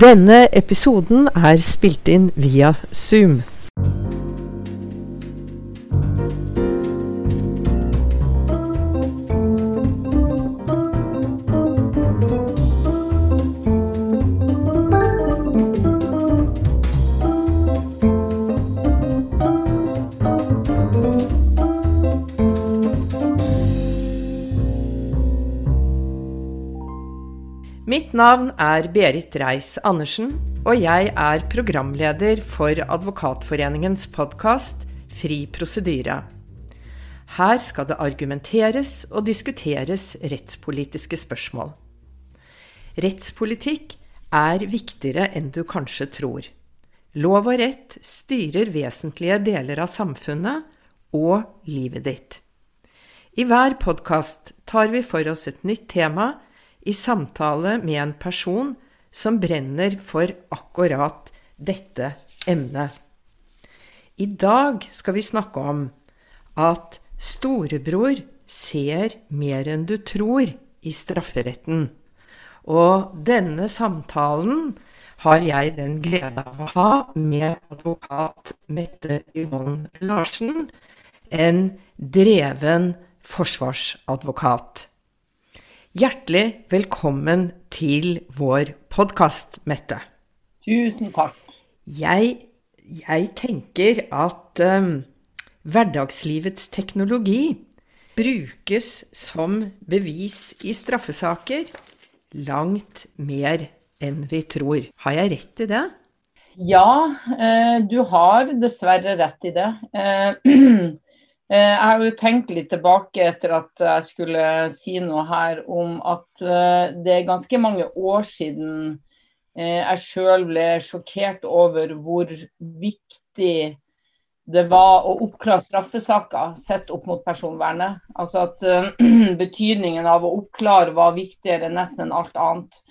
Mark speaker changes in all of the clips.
Speaker 1: Denne episoden er spilt inn via Zoom. Mitt navn er Berit Reiss-Andersen, og jeg er programleder for Advokatforeningens podkast Fri prosedyre. Her skal det argumenteres og diskuteres rettspolitiske spørsmål. Rettspolitikk er viktigere enn du kanskje tror. Lov og rett styrer vesentlige deler av samfunnet og livet ditt. I hver podkast tar vi for oss et nytt tema i samtale med en person som brenner for akkurat dette emnet. I dag skal vi snakke om at storebror ser mer enn du tror i strafferetten. Og denne samtalen har jeg den glede av å ha med advokat Mette Yvonne Larsen, en dreven forsvarsadvokat. Hjertelig velkommen til vår podkast, Mette.
Speaker 2: Tusen takk.
Speaker 1: Jeg, jeg tenker at um, hverdagslivets teknologi brukes som bevis i straffesaker langt mer enn vi tror. Har jeg rett i det?
Speaker 2: Ja, eh, du har dessverre rett i det. Eh, jeg har jo tenkt litt tilbake etter at jeg skulle si noe her om at eh, det er ganske mange år siden eh, jeg sjøl ble sjokkert over hvor viktig det var å oppklare straffesaker sett opp mot personvernet. Altså at betydningen av å oppklare var viktigere enn nesten alt annet.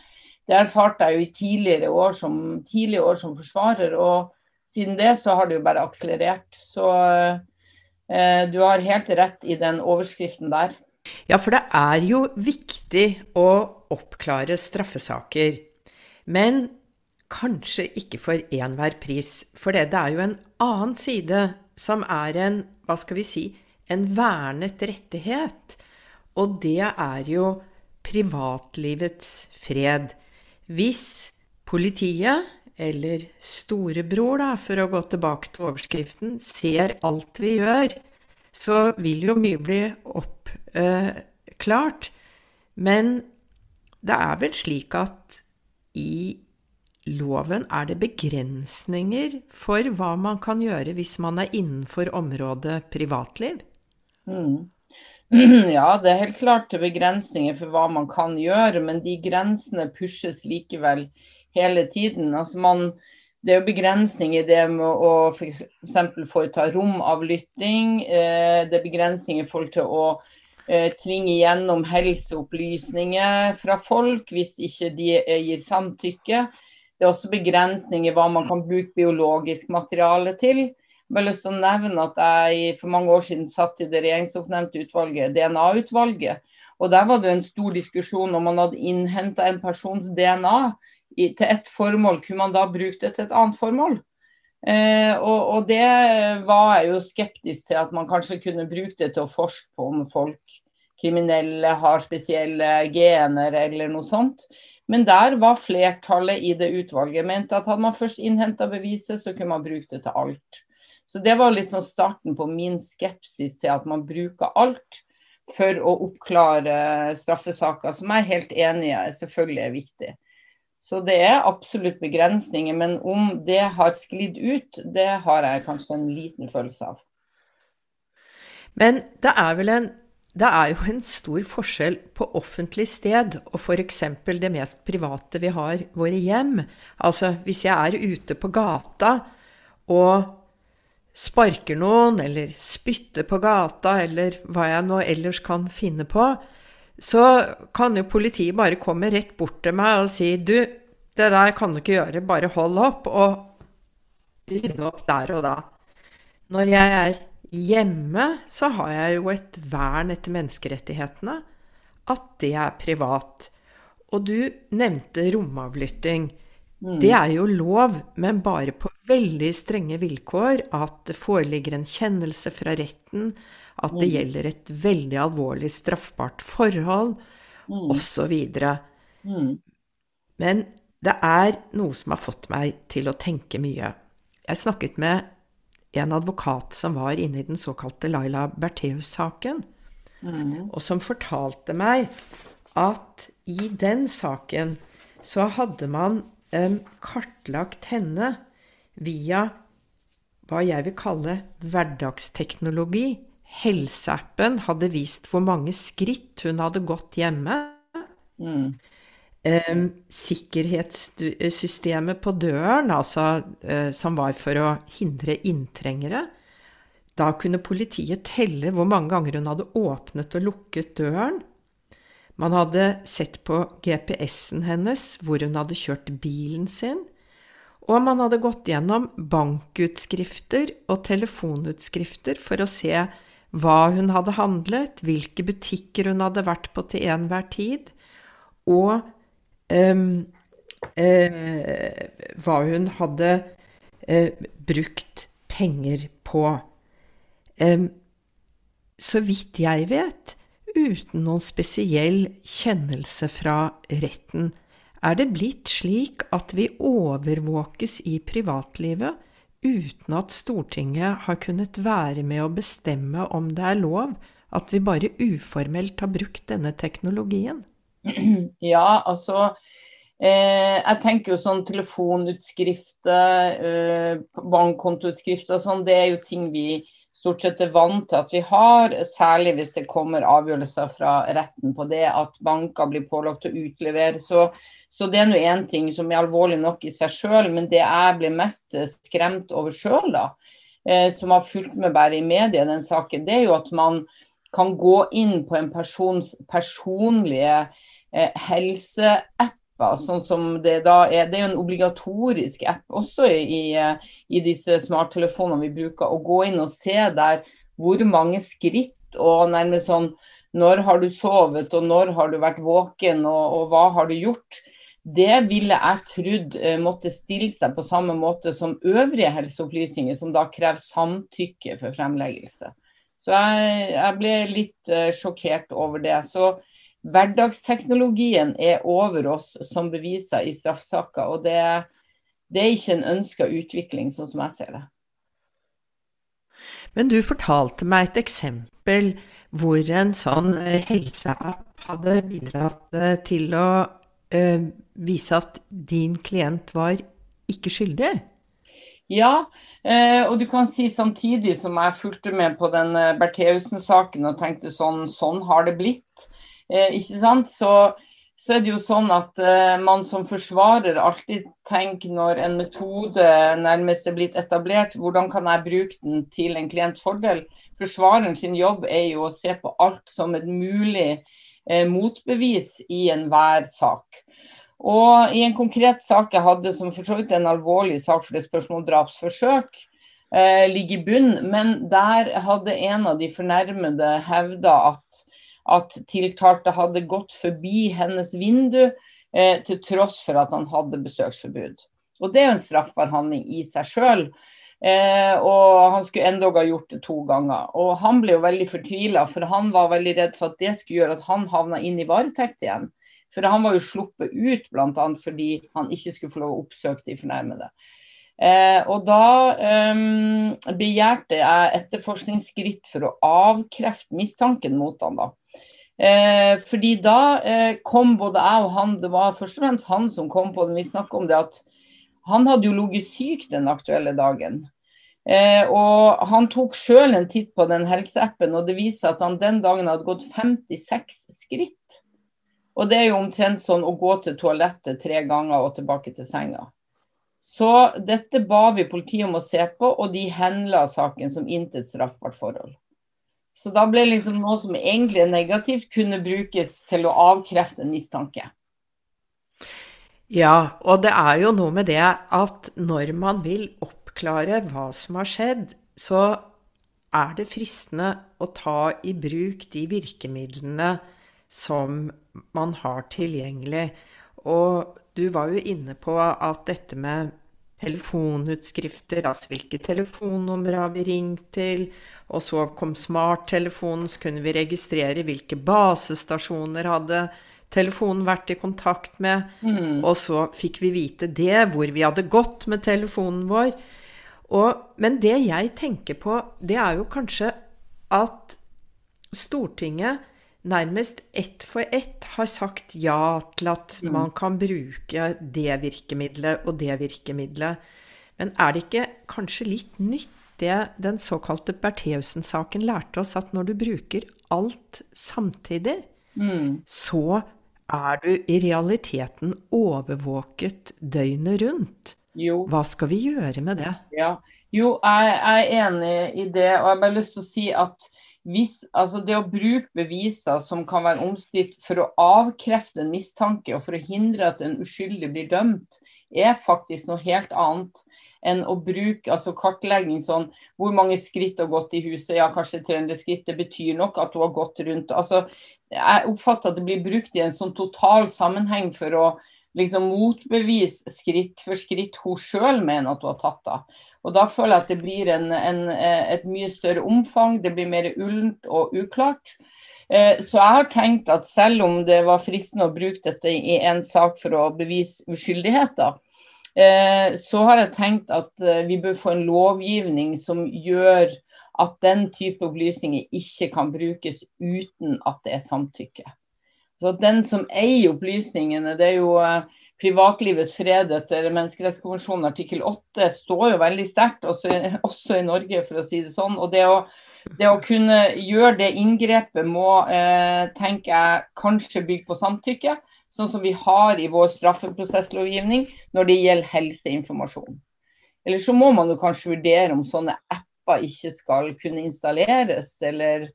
Speaker 2: Det erfarte jeg jo i tidligere år som, tidligere år som forsvarer, og siden det så har det jo bare akselerert. Så Eh, du har helt rett i den overskriften der.
Speaker 1: Ja, for det er jo viktig å oppklare straffesaker. Men kanskje ikke for enhver pris. For det, det er jo en annen side som er en, hva skal vi si, en vernet rettighet. Og det er jo privatlivets fred. Hvis politiet eller storebror, da, for å gå tilbake til overskriften, ser alt vi gjør, så vil jo mye bli oppklart. Eh, Men det er vel slik at i loven er det begrensninger for hva man kan gjøre hvis man er innenfor området privatliv?
Speaker 2: Mm. Ja, det er helt klart begrensninger for hva man kan gjøre, men de grensene pushes likevel hele tiden. Altså man, det er jo begrensning i det med å f.eks. foreta romavlytting. Eh, det er begrensning i forhold til å eh, tvinge gjennom helseopplysninger fra folk hvis ikke de eh, gir samtykke. Det er også begrensning i hva man kan bruke biologisk materiale til. Jeg har lyst til å nevne at jeg for mange år siden satt i det regjeringsoppnevnte utvalget, DNA-utvalget. Og Der var det en stor diskusjon om man hadde innhenta en persons DNA til ett formål, kunne man da bruke det til et annet formål? Eh, og, og, det var jeg jo skeptisk til, at man kanskje kunne bruke det til å forske på om folk kriminelle har spesielle gener eller noe sånt. Men der var flertallet i det utvalget mente at hadde man først innhenta beviset, så kunne man bruke det til alt. Så det var liksom starten på min skepsis til at man bruker alt for å oppklare straffesaker, som jeg er helt enig i selvfølgelig er viktig. Så det er absolutt begrensninger, men om det har sklidd ut, det har jeg kanskje en liten følelse av.
Speaker 1: Men det er vel en det er jo en stor forskjell på offentlig sted og f.eks. det mest private vi har, våre hjem. Altså hvis jeg er ute på gata og sparker noen, eller spytter på gata, eller hva jeg nå ellers kan finne på, så kan jo politiet bare komme rett bort til meg og si Du, det der kan du ikke gjøre. Bare hold opp, og rydde opp der og da. Når jeg er hjemme, så har jeg jo et vern etter menneskerettighetene. At det er privat. Og du nevnte romavlytting. Mm. Det er jo lov, men bare på veldig strenge vilkår. At det foreligger en kjennelse fra retten, at det mm. gjelder et veldig alvorlig straffbart forhold, mm. osv. Mm. Men det er noe som har fått meg til å tenke mye. Jeg snakket med en advokat som var inne i den såkalte Laila Bertheus-saken, mm. og som fortalte meg at i den saken så hadde man um, kartlagt henne via hva jeg vil kalle hverdagsteknologi. Helseappen hadde vist hvor mange skritt hun hadde gått hjemme. Mm. Sikkerhetssystemet på døren, altså eh, som var for å hindre inntrengere. Da kunne politiet telle hvor mange ganger hun hadde åpnet og lukket døren. Man hadde sett på GPS-en hennes hvor hun hadde kjørt bilen sin. Og man hadde gått gjennom bankutskrifter og telefonutskrifter for å se hva hun hadde handlet, hvilke butikker hun hadde vært på til enhver tid, og hva hun hadde uh, brukt penger på. Så vidt jeg vet, uten noen spesiell kjennelse fra retten, er det blitt slik at vi overvåkes i privatlivet uten at Stortinget har kunnet være med å bestemme om det er lov, at vi bare uformelt har brukt denne teknologien?
Speaker 2: Ja, altså eh, Jeg tenker jo sånn telefonutskrifter, eh, bankkontoutskrifter og sånn, det er jo ting vi stort sett er vant til at vi har, særlig hvis det kommer avgjørelser fra retten på det at banker blir pålagt å utlevere. Så, så det er nå én ting som er alvorlig nok i seg sjøl, men det jeg blir mest skremt over sjøl, da, eh, som har fulgt med bare i media den saken, det er jo at man kan gå inn på en persons personlige eh, helseapper. Sånn som det da er, det er jo en obligatorisk app også i, i disse smarttelefonene vi bruker. Å gå inn og se der hvor mange skritt og nærmest sånn når har du sovet, og når har du vært våken, og, og hva har du gjort? Det ville jeg trodd eh, måtte stille seg på samme måte som øvrige helseopplysninger, som da krever samtykke for fremleggelse. Så jeg, jeg ble litt uh, sjokkert over det. Så hverdagsteknologien er over oss som beviser i straffesaker. Og det, det er ikke en ønska utvikling, sånn som jeg ser det.
Speaker 1: Men du fortalte meg et eksempel hvor en sånn eh, helseapp hadde bidratt eh, til å ø, vise at din klient var ikke skyldig?
Speaker 2: Ja, uh, og du kan si samtidig som jeg fulgte med på den Bertheussen-saken og tenkte sånn, sånn har det blitt. Eh, ikke sant? Så, så, er det jo sånn at man som forsvarer alltid tenker når en metode nærmest er blitt etablert, hvordan kan jeg bruke den til en klients fordel? Forsvareren sin jobb er jo å se på alt som et mulig motbevis i enhver sak. Og i en konkret sak jeg hadde, som for så vidt er en alvorlig sak for det spørsmålet drapsforsøk, eh, ligger i bunn, men der hadde en av de fornærmede hevda at at tiltalte hadde gått forbi hennes vindu eh, til tross for at han hadde besøksforbud. Og Det er jo en straffbar handling i seg sjøl. Eh, og han skulle endog ha gjort det to ganger. Og Han ble jo veldig fortvila, for han var veldig redd for at det skulle gjøre at han havna inn i varetekt igjen. For han var jo sluppet ut bl.a. fordi han ikke skulle få lov å oppsøke de fornærmede. Eh, og da eh, begjærte jeg etterforskningsskritt for å avkrefte mistanken mot han da. Eh, fordi da eh, kom både jeg og han, det var først og fremst han som kom på det, vi snakker om det at han hadde jo ligget syk den aktuelle dagen. Eh, og han tok sjøl en titt på den helseappen, og det viser at han den dagen hadde gått 56 skritt. Og det er jo omtrent sånn å gå til toalettet tre ganger og tilbake til senga. Så dette ba vi politiet om å se på, og de henla saken som intet straffbart forhold. Så da ble liksom noe som egentlig er negativt, kunne brukes til å avkrefte en mistanke.
Speaker 1: Ja, og det er jo noe med det at når man vil oppklare hva som har skjedd, så er det fristende å ta i bruk de virkemidlene som man har tilgjengelig. Og du var jo inne på at dette med telefonutskrifter, altså hvilke telefonnumre har vi ringt til, og så kom smarttelefonen, så kunne vi registrere hvilke basestasjoner hadde telefonen vært i kontakt med,
Speaker 2: Mm.
Speaker 1: og så fikk vi vite det, hvor vi hadde gått med telefonen vår. Og, men det jeg tenker på, det er jo kanskje at Stortinget nærmest ett for ett har sagt ja til at man kan bruke det virkemidlet og det virkemidlet. Men er det ikke kanskje litt nytt det den såkalte Bertheussen-saken lærte oss, at når du bruker alt samtidig,
Speaker 2: Mm.
Speaker 1: så er du i realiteten overvåket døgnet rundt.
Speaker 2: Jo.
Speaker 1: Hva skal vi gjøre med det?
Speaker 2: Ja. Jo, jeg, jeg er enig i det. Og jeg har bare lyst til å si at hvis, altså det å bruke beviser som kan være omstridt for å avkrefte en mistanke og for å hindre at en uskyldig blir dømt, er faktisk noe helt annet enn å bruke altså kartlegging sånn Hvor mange skritt har gått i huset? Ja, kanskje 300 skritt. Det betyr nok at hun har gått rundt. Altså, jeg oppfatter at det blir brukt i en sånn total sammenheng for å liksom motbevise skritt for skritt hun sjøl mener at hun har tatt av. Og Da føler jeg at det blir en, en, et mye større omfang, det blir mer ullent og uklart. Eh, Så jeg har tenkt at selv om det var fristende å bruke dette i en sak for å bevise uskyldighet, da, eh, så har jeg tenkt at eh, vi bør få en lovgivning som gjør at den type opplysninger ikke kan brukes uten at det er samtykke. Så Den som eier opplysningene, det er jo eh, privatlivets fred etter menneskerettskonvensjonen artikkel 8 står jo veldig sterkt, også, også, i Norge, for å si det sånn. Og det å, det å kunne gjøre det inngrepet må, eh, tenker jeg, kanskje bygge på samtykke, sånn som vi har i vår straffeprosesslovgivning når det gjelder helseinformasjon. Eller så må man jo kanskje vurdere om sånne apper ikke skal kunne installeres, eller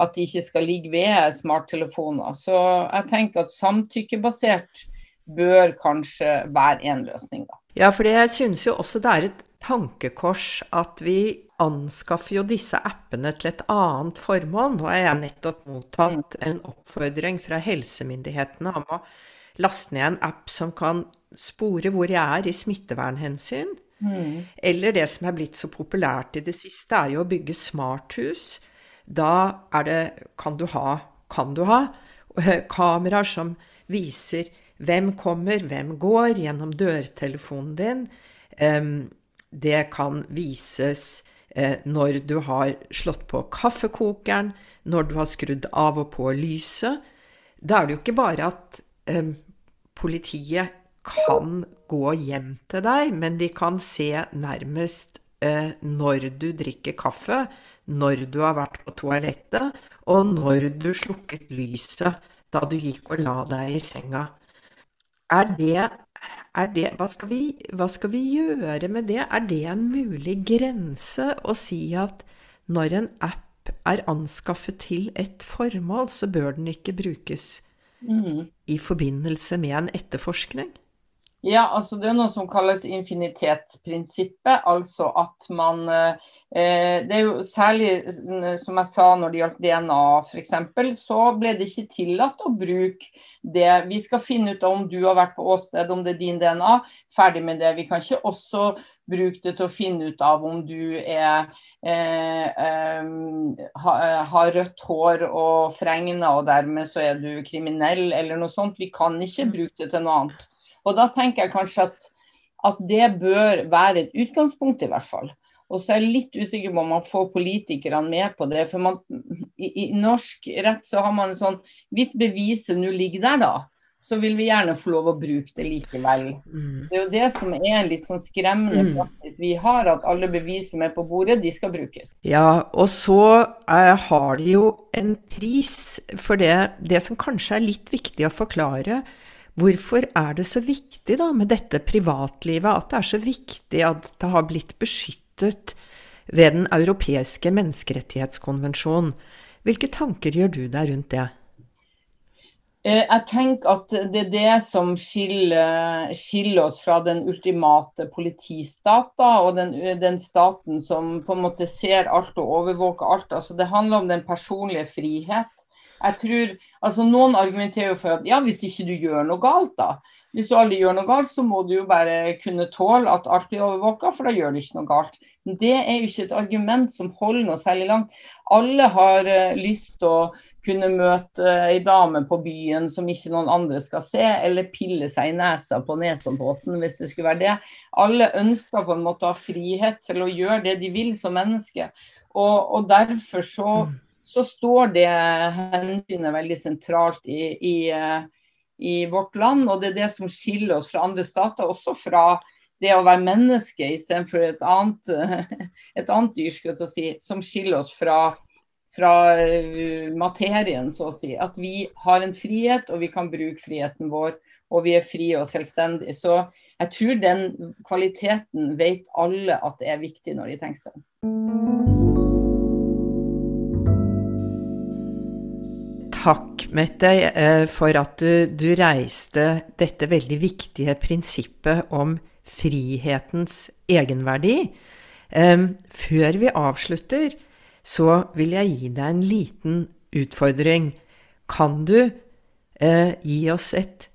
Speaker 2: at de ikke skal ligge ved smarttelefoner. Så jeg tenker at samtykkebasert bør kanskje være en løsning, da.
Speaker 1: Ja, for jeg synes jo også det er et tankekors at vi anskaffer jo disse appene til et annet formål. Nå har jeg nettopp mottatt en oppfordring fra helsemyndighetene om å laste ned en app som kan spore hvor jeg er i smittevernhensyn.
Speaker 2: Mm.
Speaker 1: Eller det som er blitt så populært i det siste, er jo å bygge smarthus. Da er det, kan du ha, kan du ha kameraer som viser hvem kommer, hvem går, gjennom dørtelefonen din. Det kan vises når du har slått på kaffekokeren, når du har skrudd av og på lyset. Da er det jo ikke bare at politiet kan gå hjem til deg, men de kan se nærmest når du drikker kaffe, når du har vært på toalettet, og når du slukket lyset da du gikk og la deg i senga. Er det, er det hva, skal vi, hva skal vi gjøre med det? Er det en mulig grense å si at når en app er anskaffet til et formål, så bør den ikke brukes
Speaker 2: Mm.
Speaker 1: i forbindelse med en etterforskning?
Speaker 2: Ja, altså det er noe som kalles infinitetsprinsippet, altså at man eh, Det er jo særlig, som jeg sa når det gjaldt DNA f.eks., så ble det ikke tillatt å bruke det. Vi skal finne ut om du har vært på åsted, om det er din DNA. Ferdig med det. Vi kan ikke også bruke det til å finne ut av om du er eh, eh, har rødt hår og fregner, og dermed så er du kriminell, eller noe sånt. Vi kan ikke bruke det til noe annet. Og da tenker jeg kanskje at, at det bør være et utgangspunkt, i hvert fall. Og så er jeg litt usikker på om man får politikerne med på det. For man, i, i, norsk rett så har man en sånn Hvis beviset nå ligger der, da, så vil vi gjerne få lov å bruke det likevel.
Speaker 1: Mm.
Speaker 2: Det er jo det som er en litt sånn skremmende
Speaker 1: Mm.
Speaker 2: praksis vi har, at alle bevis som er på bordet, de skal brukes.
Speaker 1: Ja, og så er, har de jo en pris for det, det som kanskje er litt viktig å forklare. Hvorfor er det så viktig da med dette privatlivet, at det er så viktig at det har blitt beskyttet ved Den europeiske menneskerettighetskonvensjon? Hvilke tanker gjør du deg rundt det?
Speaker 2: Eh, Jeg tenker at det er det som skiller, skiller oss fra den ultimate politistat, og den, den staten som på en måte ser alt og overvåker alt. Altså, det handler om den personlige frihet. Jeg tror, altså Noen argumenterer jo for at ja, hvis ikke du gjør noe galt, da, Hvis du aldri gjør noe galt, så må du jo bare kunne tåle at alt blir overvåka, for da gjør du ikke noe galt. Men det er jo ikke et argument som holder noe særlig langt. Alle har uh, lyst til å kunne møte uh, dame på byen som ikke noen andre skal se, eller pille seg i nesa på Nesoddbåten, hvis det skulle være det. Alle ønsker på en måte å ha frihet til å gjøre det de vil som menneske. Og, og derfor så, mm. Så, står det hensynet veldig sentralt i, i uh, i vårt land. Og det er det som skiller oss fra andre stater, også fra det å være menneske istedenfor et annet, et annet dyr, si, som skiller oss fra, fra eh, materien, så å si. At vi har en frihet, og vi kan bruke friheten vår, og vi er frie og selvstendige. Så jeg tror den kvaliteten vet alle at det er viktig når de tenker seg
Speaker 1: takk, Mette, eh, for at du, du, reiste dette veldig viktige prinsippet om frihetens egenverdi. Før vi avslutter, så vil jeg gi deg en liten utfordring. Kan du eh, gi oss et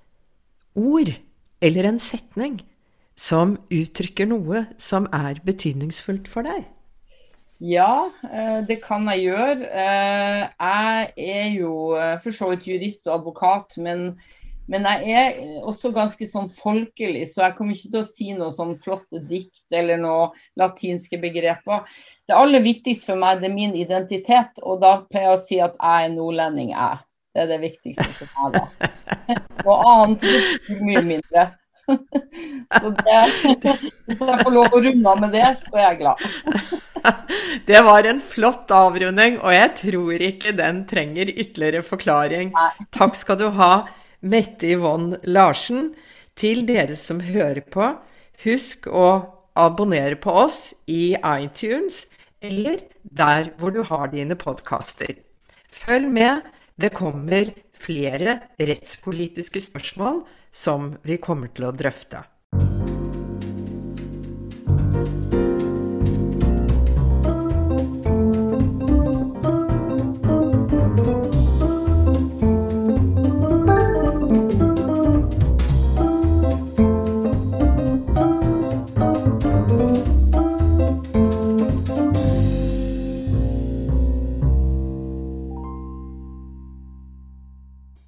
Speaker 1: ord eller en setning som uttrykker noe som er betydningsfullt for deg?
Speaker 2: Ja, eh, det kan jeg gjøre. Eh, jeg er jo eh, for så vidt jurist og advokat, men, men, jeg er også ganske sånn folkelig, så jeg kommer ikke til å si noe sånn flotte dikt eller noe latinske begreper. Det aller viktigste for meg det er min identitet, og da pleier jeg å si at jeg er nordlending, jeg. Det er det viktigste for meg. da. Noe annet betyr mye mindre. Så det, hvis jeg får lov å runde av med det, så er jeg glad.
Speaker 1: Det var en flott avrunding, og jeg tror ikke den trenger ytterligere forklaring. Takk skal du ha, Mette Yvonne Larsen. Til dere som hører på, husk å abonnere på oss i iTunes eller der hvor du har dine podkaster. Følg med, det kommer flere rettspolitiske spørsmål som vi kommer til å drøfte.